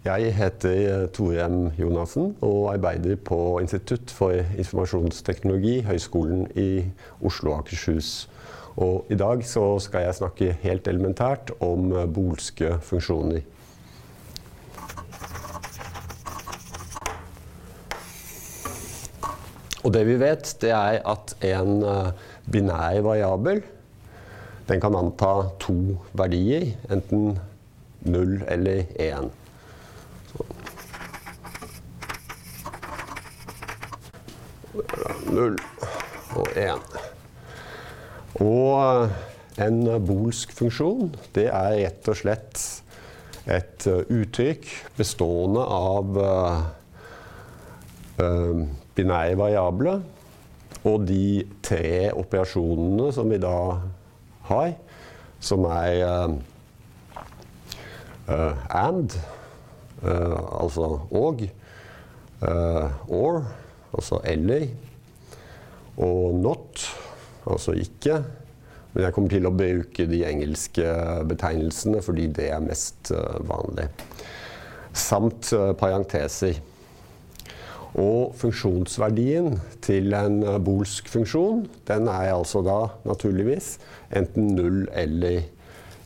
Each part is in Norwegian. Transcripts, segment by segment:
Jeg heter Tore M. Jonassen og arbeider på Institutt for informasjonsteknologi, Høgskolen i Oslo og Akershus. Og I dag skal jeg snakke helt elementært om bolske funksjoner. Og det vi vet, det er at en binær variabel den kan anta to verdier, enten null eller 1. 0 og 1. Og en bolsk funksjon, det er rett og slett et uttrykk bestående av uh, binære variable og de tre operasjonene som vi da har, som er and, altså og, or, altså eller, og not, altså ikke. Men jeg kommer til å bruke de engelske betegnelsene fordi det er mest vanlig. Samt parenteser. Og funksjonsverdien til en bolsk funksjon den er altså da naturligvis enten 0 eller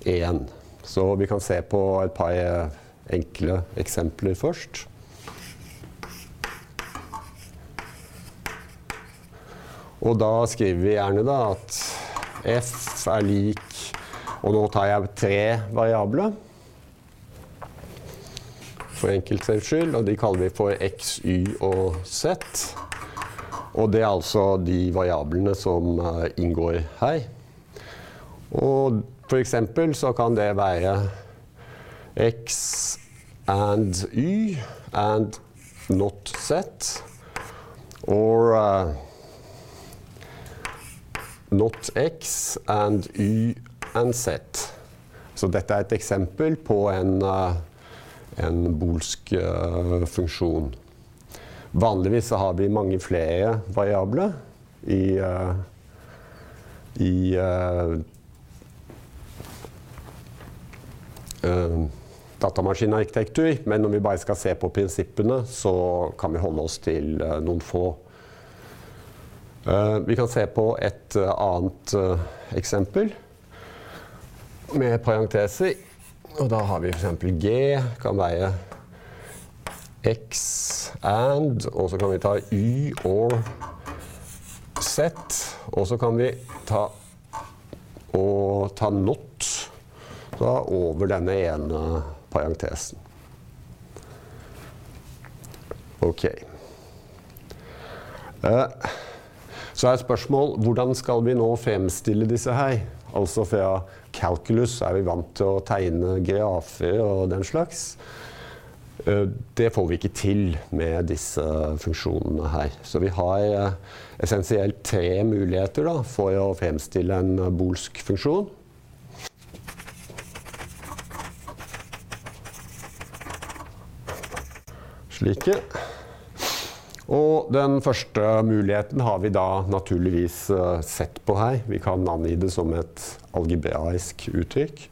1. Så vi kan se på et par enkle eksempler først. Og da skriver vi gjerne da at f er lik Og nå tar jeg tre variabler for enkelthets skyld, og de kaller vi for x, y og z. Og det er altså de variablene som inngår her. Og for eksempel så kan det være x and y and not z. Or uh, not x and y and z. Så dette er et eksempel på en uh, en bolsk uh, funksjon. Vanligvis har vi mange flere variabler i, uh, i uh, datamaskinarkitektur, men når vi bare skal se på prinsippene, så kan vi holde oss til noen få. Vi kan se på et annet eksempel med parenteser. Og da har vi f.eks. G kan veie X and, og så kan vi ta Y or Z. Og så kan vi ta og ta not da, over denne ene parentesen. Ok. Eh, så er spørsmål hvordan skal vi nå fremstille disse her? Altså fra calculus er vi vant til å tegne grafer og den slags. Det får vi ikke til med disse funksjonene her. Så vi har essensielt tre muligheter da, for å fremstille en bolsk funksjon. Slike. Og den første muligheten har vi da naturligvis sett på her. Vi kan angi det som et algebraisk uttrykk.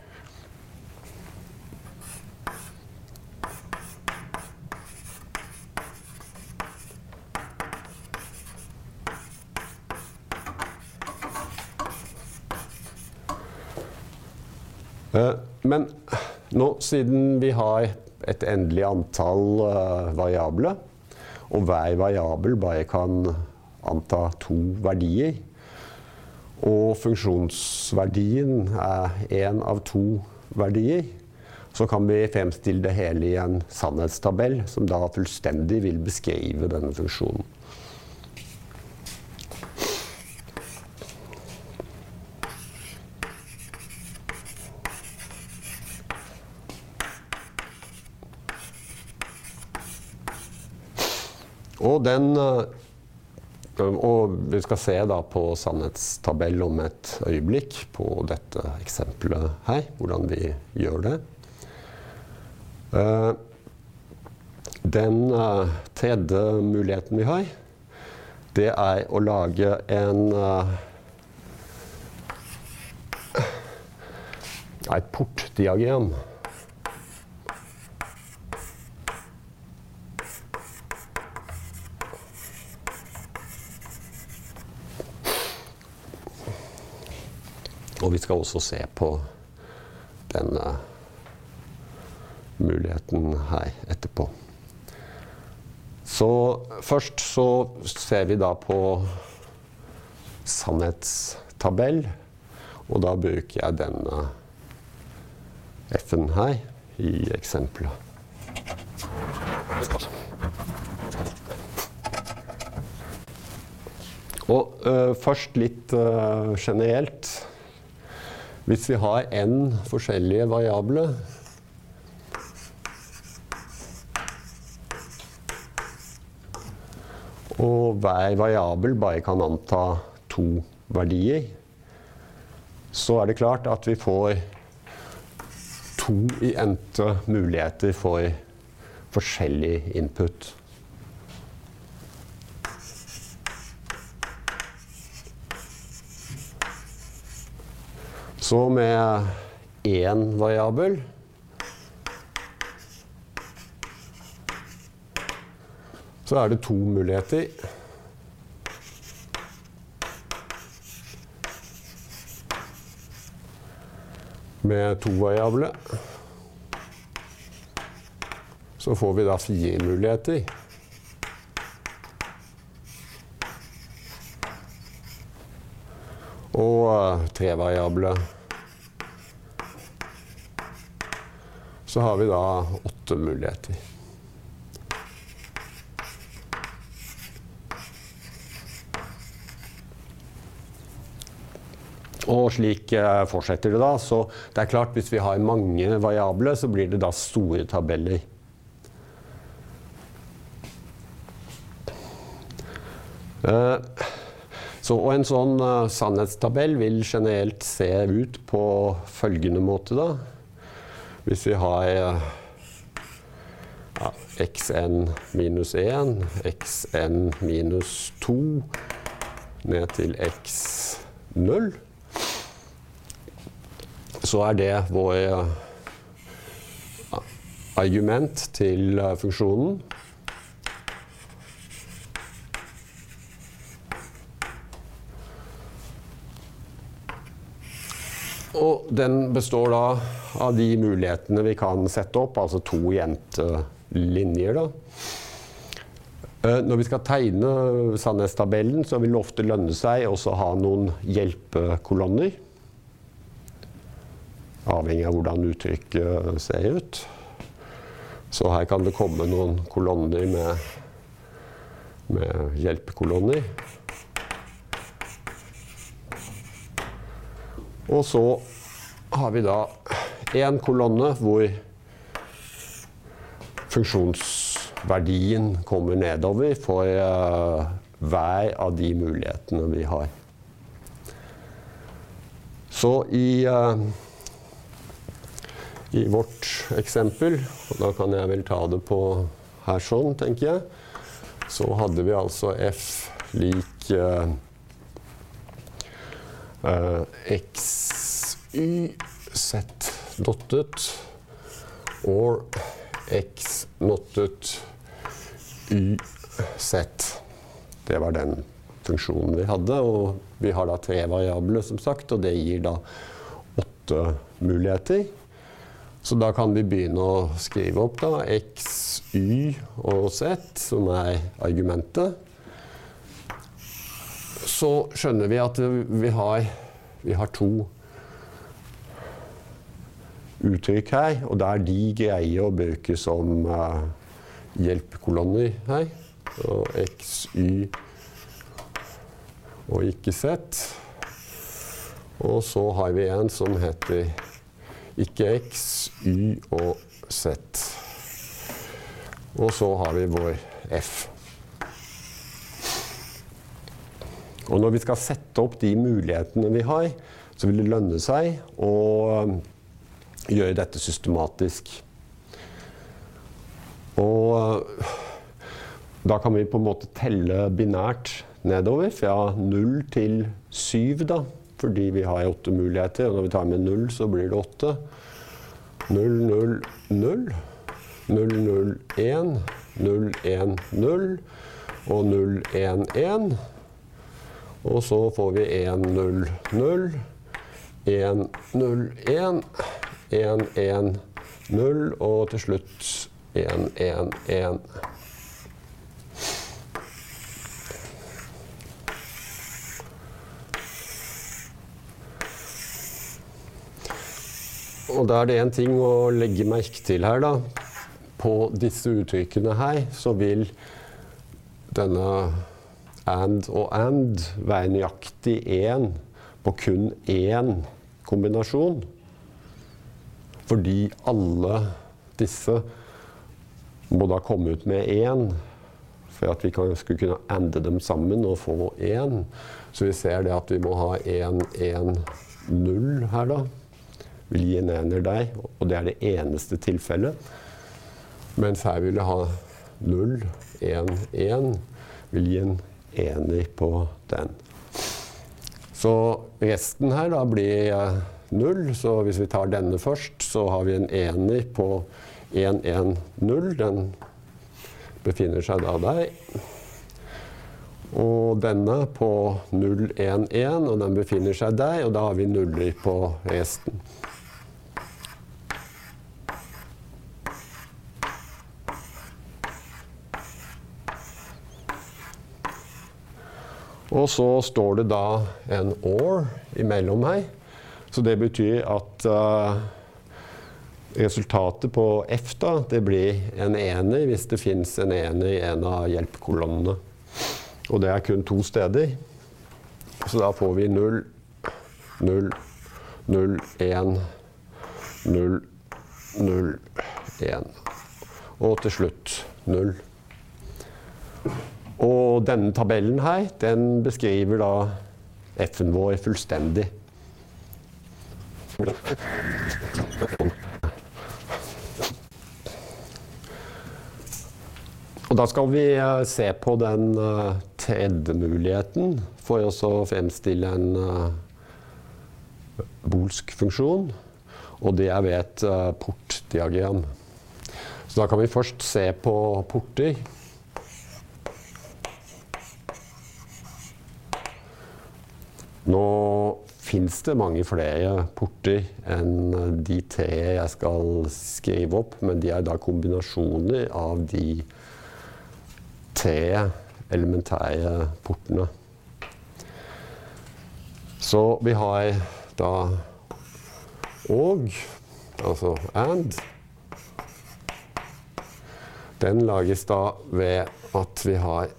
Men nå, siden vi har et endelig antall variabler, og hver variabel bare kan anta to verdier, og funksjonsverdien er én av to verdier, så kan vi fremstille det hele i en sannhetstabell som da fullstendig vil beskrive denne funksjonen. Den og vi skal se på sannhetstabell om et øyeblikk på dette eksempelet her, hvordan vi gjør det. Den tredje muligheten vi har, det er å lage en et portdiagram. Og vi skal også se på denne muligheten her etterpå. Så først så ser vi da på sannhetstabell. Og da bruker jeg denne F-en her i eksempelet. Og uh, først litt uh, generelt. Hvis vi har n forskjellige variable Og hver variabel bare kan anta to verdier. Så er det klart at vi får to i endte muligheter for forskjellig input. Så med én variabel så er det to muligheter. Med to variable så får vi da fire muligheter. Og uh, tre variable. Så har vi da åtte muligheter. Og slik uh, fortsetter det da. Så det er klart hvis vi har mange variable, så blir det da store tabeller. Uh, så, og en sånn uh, sannhetstabell vil generelt se ut på følgende måte, da. Hvis vi har uh, ja, xn minus 1, xn minus 2 ned til x0, så er det vår argument til funksjonen. Og den består da av de mulighetene vi kan sette opp, altså to jentelinjer. da. Når vi skal tegne sannhetstabellen, så vil det ofte lønne seg også ha noen hjelpekolonner. Avhengig av hvordan uttrykket ser ut. Så her kan det komme noen kolonner med, med hjelpekolonner. Og så har vi da én kolonne hvor funksjonsverdien kommer nedover for uh, hver av de mulighetene vi har. Så i, uh, i vårt eksempel, og da kan jeg vel ta det på her sånn, tenker jeg, så hadde vi altså f lik uh, Uh, xy z dottet or x nottet y z. Det var den funksjonen vi hadde. Og vi har da tre variabler, som sagt, og det gir da åtte muligheter. Så da kan vi begynne å skrive opp da x, y og z, som er argumentet så skjønner vi at vi har, vi har to uttrykk her, og det er de greier å bruke som uh, hjelpekolonner her. Og x, y og ikke z. Og så har vi en som heter ikke x, y og z. Og så har vi vår f. Og når vi skal sette opp de mulighetene vi har, så vil det lønne seg å um, gjøre dette systematisk. Og uh, da kan vi på en måte telle binært nedover fra 0 til 7, da. Fordi vi har åtte muligheter, og når vi tar med 0, så blir det 8. 0, 0, 0. 0, 0, 1. 0, 1, 0. Og 0, 1, 1. Og så får vi 1, 0, 0, 1, 0, 1, 1, 1, 0, og til slutt 1, 1, 1. Og da er det en ting å legge merke til her, da. På disse uttrykkene her så vil denne and og and være nøyaktig én på kun én kombinasjon. Fordi alle disse må da komme ut med én. For at vi kan, skulle kunne ande dem sammen og få én. Så vi ser det at vi må ha 1, 1, 0 her, da vil gi en ener deg, og det er det eneste tilfellet. Mens her vil jeg ha 0, 1, 1, vil gi en ener på den. Så resten her da blir null. så hvis vi tar denne først, så har vi en ener på 1, 1, 0. Den befinner seg da der. Og denne på 0, 1, 1, og den befinner seg der, og da har vi nuller på resten. Og så står det da en or imellom her. Så det betyr at uh, resultatet på F da, det blir en ener hvis det fins en ener i en av hjelpekolonnene. Og det er kun to steder. Så da får vi 0, 0, 0, 1, 0, 0, 1. Og til slutt 0. Og denne tabellen her, den beskriver da F-en vår fullstendig. Og da skal vi eh, se på den uh, tredje muligheten for å fremstille en uh, bolsk funksjon. Og det er ved et portdiagram. Så da kan vi først se på porter. Nå fins det mange flere porter enn de tre jeg skal skrive opp, men de er da kombinasjoner av de tre elementære portene. Så vi har da og, altså and. Den lages da ved at vi har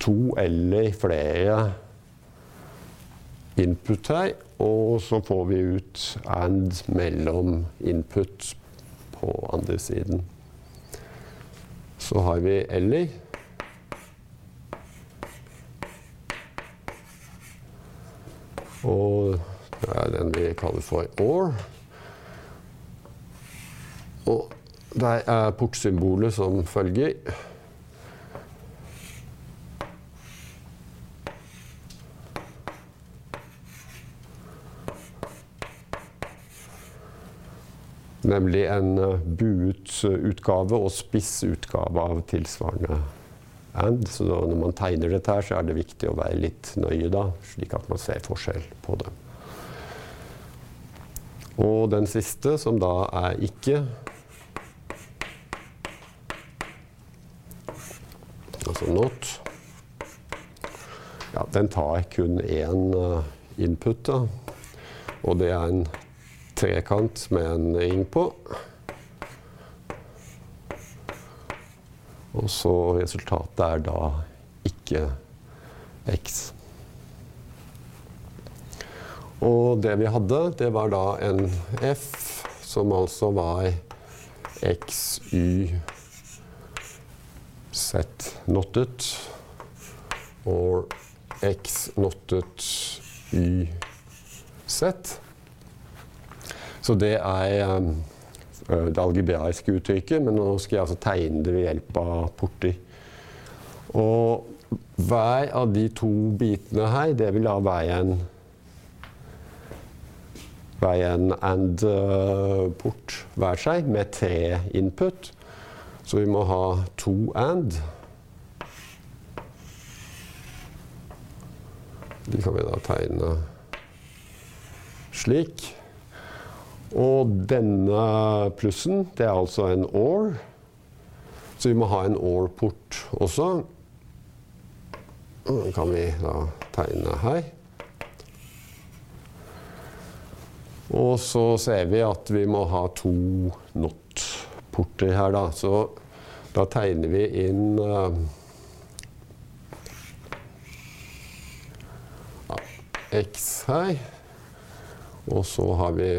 to eller flere input her. Og så får vi ut and mellom input på andre siden. Så har vi eller. Og det er den vi kaller for or. Og der er portsymbolet som følger. Nemlig en eh, buet utgave og spiss utgave av tilsvarende and. Så når man tegner dette her, så er det viktig å være litt nøye da, slik at man ser forskjell på det. Og den siste, som da er ikke Altså not. Ja, den tar kun én eh, input, da. Og det er en trekant med en ring på. Og så resultatet er da ikke x. Og det vi hadde, det var da en f som altså var x, y, z nottet. Og x nottet y, z. Så det er um, det algebraiske uttrykket, men nå skal jeg altså tegne det ved hjelp av porter. Og hver av de to bitene her, det vil da være en være en and-port hver seg med tre input. Så vi må ha to and. De kan vi da tegne slik. Og denne plussen, det er altså en OR. Så vi må ha en OR-port også. Den kan vi da tegne her. Og så ser vi at vi må ha to not-porter her, da. Så da tegner vi inn uh, X her. Og så har vi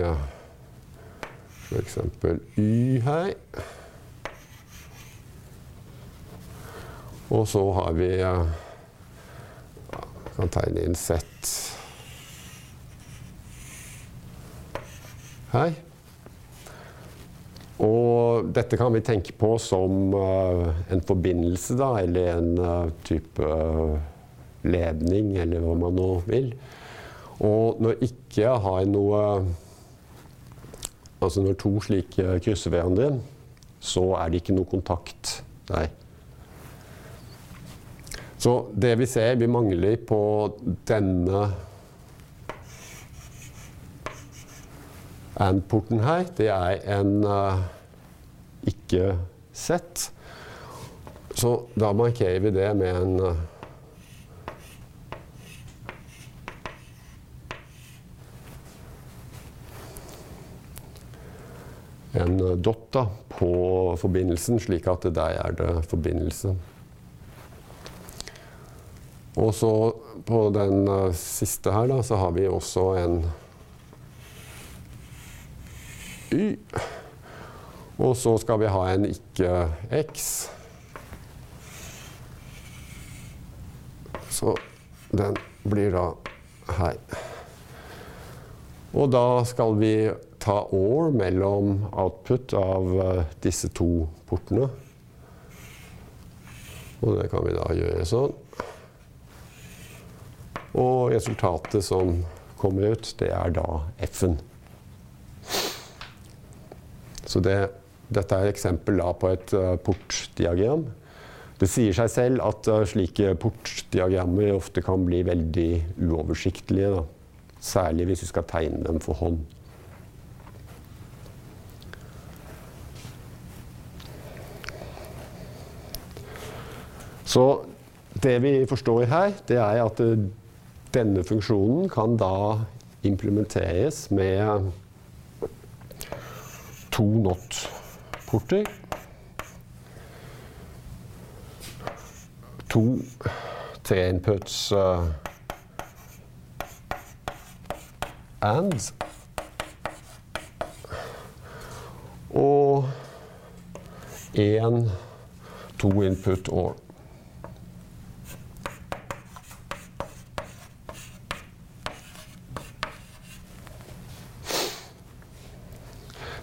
f.eks. Y her. Og så har vi kan tegne inn Z her. Og dette kan vi tenke på som uh, en forbindelse, da, eller en uh, type uh, ledning, eller hva man nå vil. Og når ikke jeg har noe Altså når to slike krysser hverandre, så er det ikke noe kontakt Nei. Så det vi ser vi mangler på denne and-porten her, det er en uh, ikke sett. Så da markerer vi det med en uh, en dot da, på forbindelsen, slik at der er det forbindelse. Og så på den uh, siste her, da, så har vi også en Y. Og så skal vi ha en ikke-X. Så den blir da her. Og da skal vi ta OR mellom output av uh, disse to portene. Og det kan vi da gjøre sånn. Og resultatet som kommer ut, det er da F-en. Så det, dette er et eksempel på et uh, portdiagram. Det sier seg selv at uh, slike portdiagrammer ofte kan bli veldig uoversiktlige. Da. Særlig hvis vi skal tegne dem for hånd. Så det vi forstår her, det er at uh, denne funksjonen kan da implementeres med to not-porter. To treinputs uh, and. Og én to input or.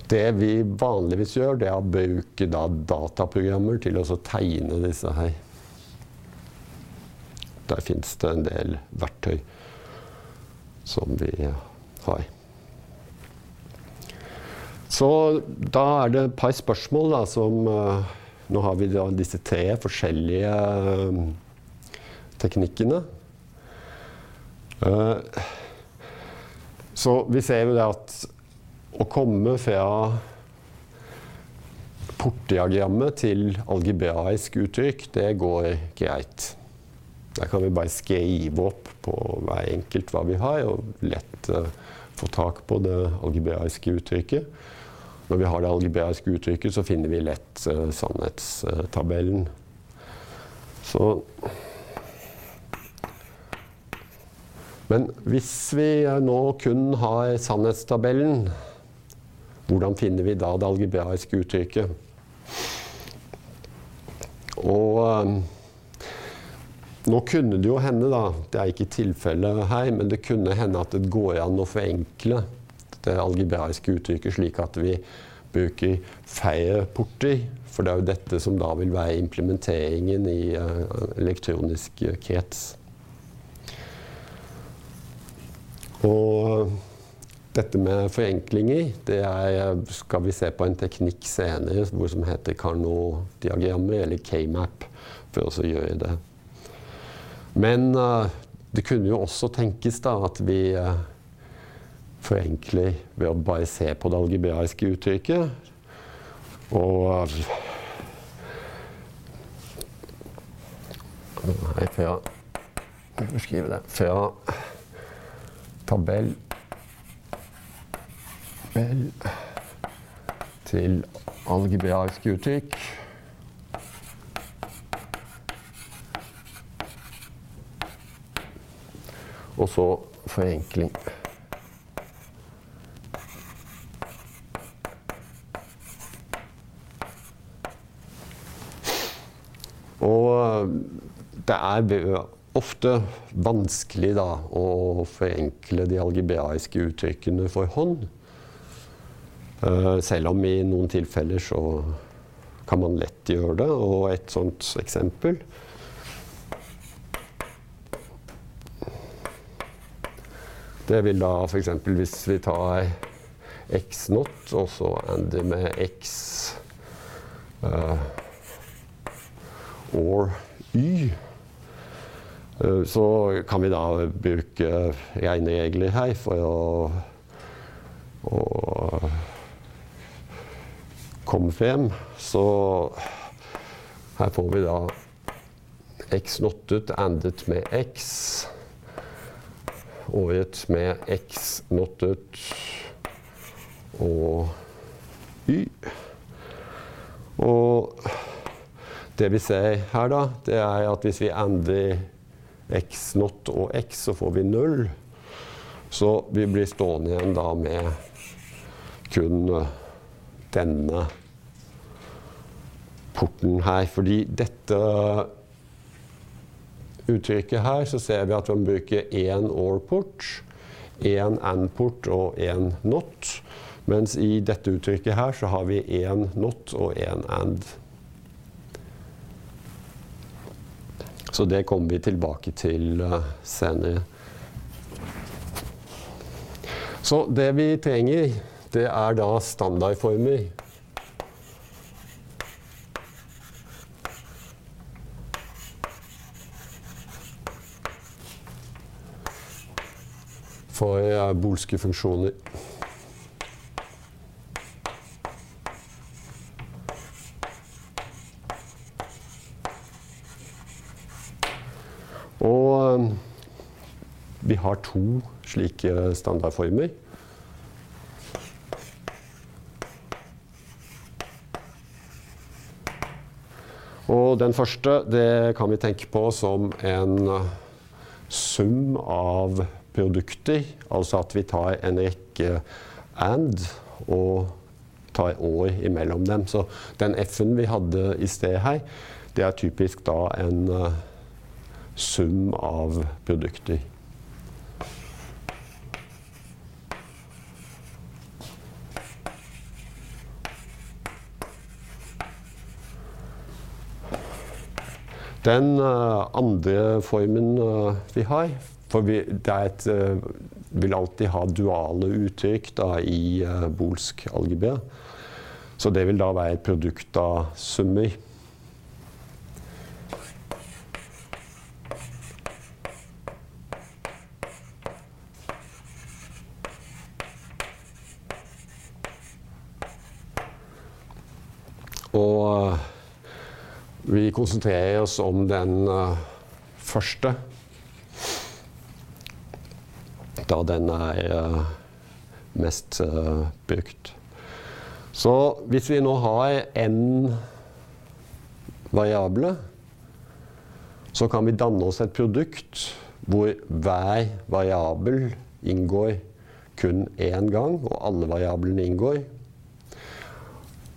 Det vi vanligvis gjør, det er å bruke da dataprogrammer til å tegne disse her. Der fins det en del verktøy som vi har. Så da er det et par spørsmål da, som uh, Nå har vi disse tre forskjellige uh, teknikkene. Uh, så vi ser jo det at å komme fra portdiagrammet til algebraisk uttrykk, det går greit. Der kan vi bare skrive opp på hver enkelt hva vi har, og lett uh, få tak på det algebraiske uttrykket. Når vi har det algebraiske uttrykket, så finner vi lett uh, sannhetstabellen. Så Men hvis vi nå kun har sannhetstabellen, hvordan finner vi da det algebraiske uttrykket? Og um, nå kunne det jo hende, da, det er ikke tilfellet her, men det kunne hende at det går an å forenkle det algebraiske uttrykket slik at vi bruker færre porter. For det er jo dette som da vil være implementeringen i uh, elektronisk krets. Og dette med forenklinger, det er, skal vi se på en teknikk senere hvor som heter Carnot-diagrammer, eller K-map, for å gjøre det. Men uh, det kunne jo også tenkes da at vi uh, forenkler ved å bare se på det algebraiske uttrykket. Og Nei, fra, det, fra tabell tabell til algebraiske uttrykk. Og så forenkling. Og det er ofte vanskelig da, å forenkle de algebraiske uttrykkene for hånd. Eh, selv om i noen tilfeller så kan man lett gjøre det. Og et sånt eksempel Det vil da f.eks. hvis vi tar x-not og så ender med x uh, or y, uh, så kan vi da bruke regneregler her for å, å kom frem. Så her får vi da x nottet endet med x. Året med x nottet og y. Og det vi ser her, da, det er at hvis vi endrer x not og x, så får vi null. Så vi blir stående igjen da med kun denne porten her. Fordi dette uttrykket her, så ser vi at man bruker én or-port, én and-port og én not. Mens i dette uttrykket her så har vi én not og én and. Så det kommer vi tilbake til uh, senere. Så det vi trenger, det er da standardformer. for uh, bolske funksjoner. Og um, vi har to slike standardformer. Og den første det kan vi tenke på som en uh, sum av produkter. Altså at vi tar en rekke and og tar år imellom dem. Så den F-en vi hadde i sted her, det er typisk da en uh, sum av produkter. Den uh, andre formen uh, vi har For vi, det et, uh, vil alltid ha duale uttrykk da, i bolsk algebra. Så det vil da være et produkt av summer. Og vi konsentrerer oss om den uh, første. Da den er uh, mest uh, brukt. Så hvis vi nå har n variable, så kan vi danne oss et produkt hvor hver variabel inngår kun én gang, og alle variablene inngår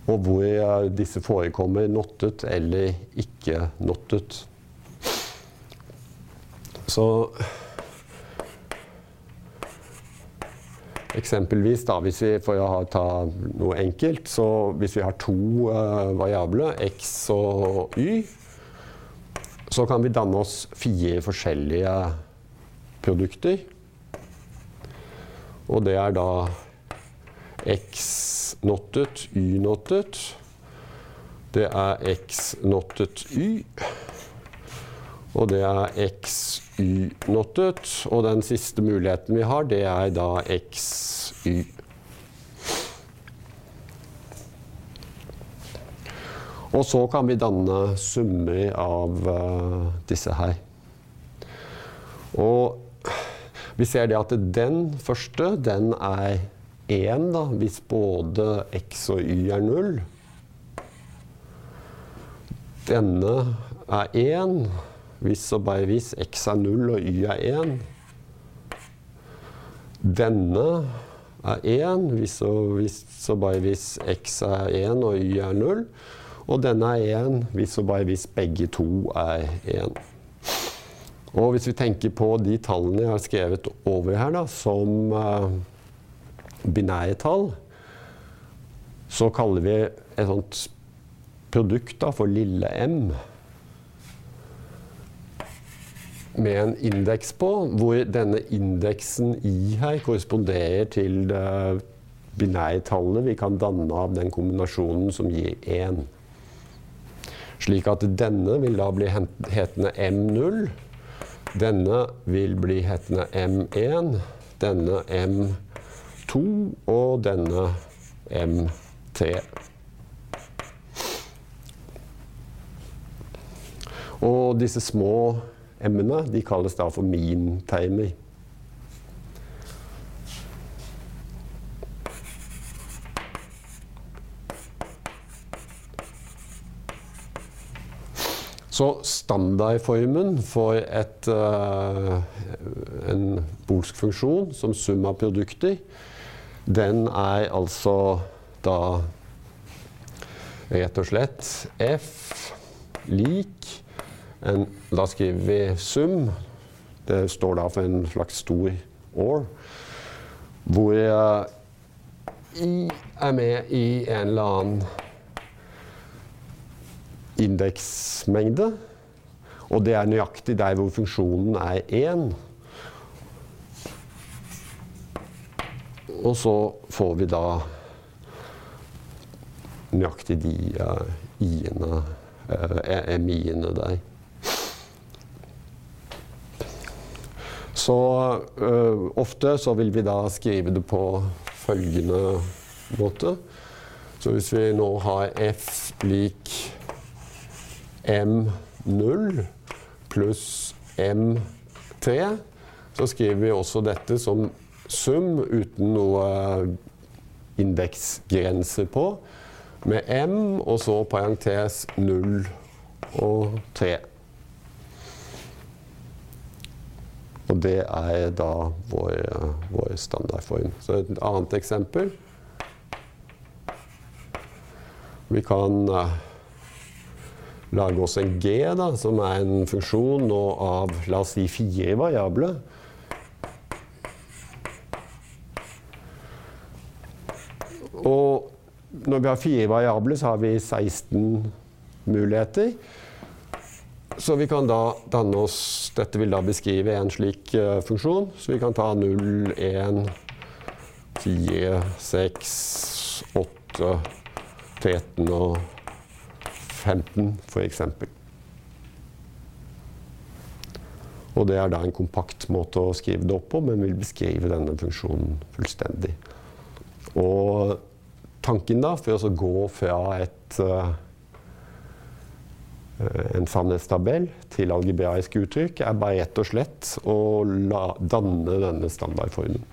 og hvor disse forekommer nottet eller ikke nottet. Så Eksempelvis, da, hvis vi, for å ta noe enkelt, så hvis vi har to uh, variabler, x og y, så kan vi danne oss fire forskjellige produkter. Og det er da x nottet, y nottet. Det er x nottet y. Og det er xy nottet. Og den siste muligheten vi har, det er da xy. Og så kan vi danne summer av uh, disse her. Og vi ser det at den første, den er 1 da, hvis både x og y er 0. Denne er 1 hvis og bare hvis x er 0 og y er 1. Denne er 1 hvis og, hvis og bare hvis x er 1 og y er 0. Og denne er 1 hvis og bare hvis begge to er 1. Og hvis vi tenker på de tallene jeg har skrevet over her da, som uh, binære tall, så kaller vi et sånt produkt da, for lille m. Med en indeks på, hvor denne indeksen i her korresponderer til det binære tallet vi kan danne av den kombinasjonen som gir 1. Slik at denne vil da bli hetende M0. Denne vil bli hetende M1. Denne M2 og denne M3. Og disse små M-ene de kalles da for min-timer. Så standardformen for et, uh, en bolsk funksjon som sum av produkter, den er altså da rett og slett f lik en, Da skriver vi sum. Det står da for en slags stor or. Hvor uh, i er med i en eller annen indeksmengde. Og det er nøyaktig der hvor funksjonen er 1. Og så får vi da nøyaktig de uh, i-ene, uh, mi-ene der. Så uh, ofte så vil vi da skrive det på følgende måte. Så hvis vi nå har f lik M0 pluss M3. Så skriver vi også dette som sum uten noe indeksgrense på. Med M og så parentes 0 og 3. Og det er da vår, vår standardform. Så et annet eksempel. Vi kan lage oss en G, da, som er en funksjon av la oss si fire variable. Og når vi har fire variabler, så har vi 16 muligheter. Så vi kan da danne oss Dette vil da beskrive en slik uh, funksjon. Så vi kan ta 0, 1, 4, 6, 8, 13 og 15 f.eks. Og det er da en kompakt måte å skrive det opp på, men vil beskrive denne funksjonen fullstendig. Og tanken da, for å gå fra et, uh, en sannhetstabell til algebraisk uttrykk, er bare rett og slett å la, danne denne standardformen.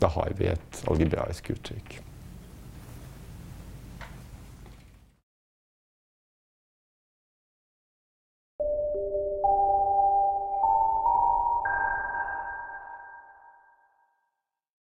Da har vi et algebraisk uttrykk.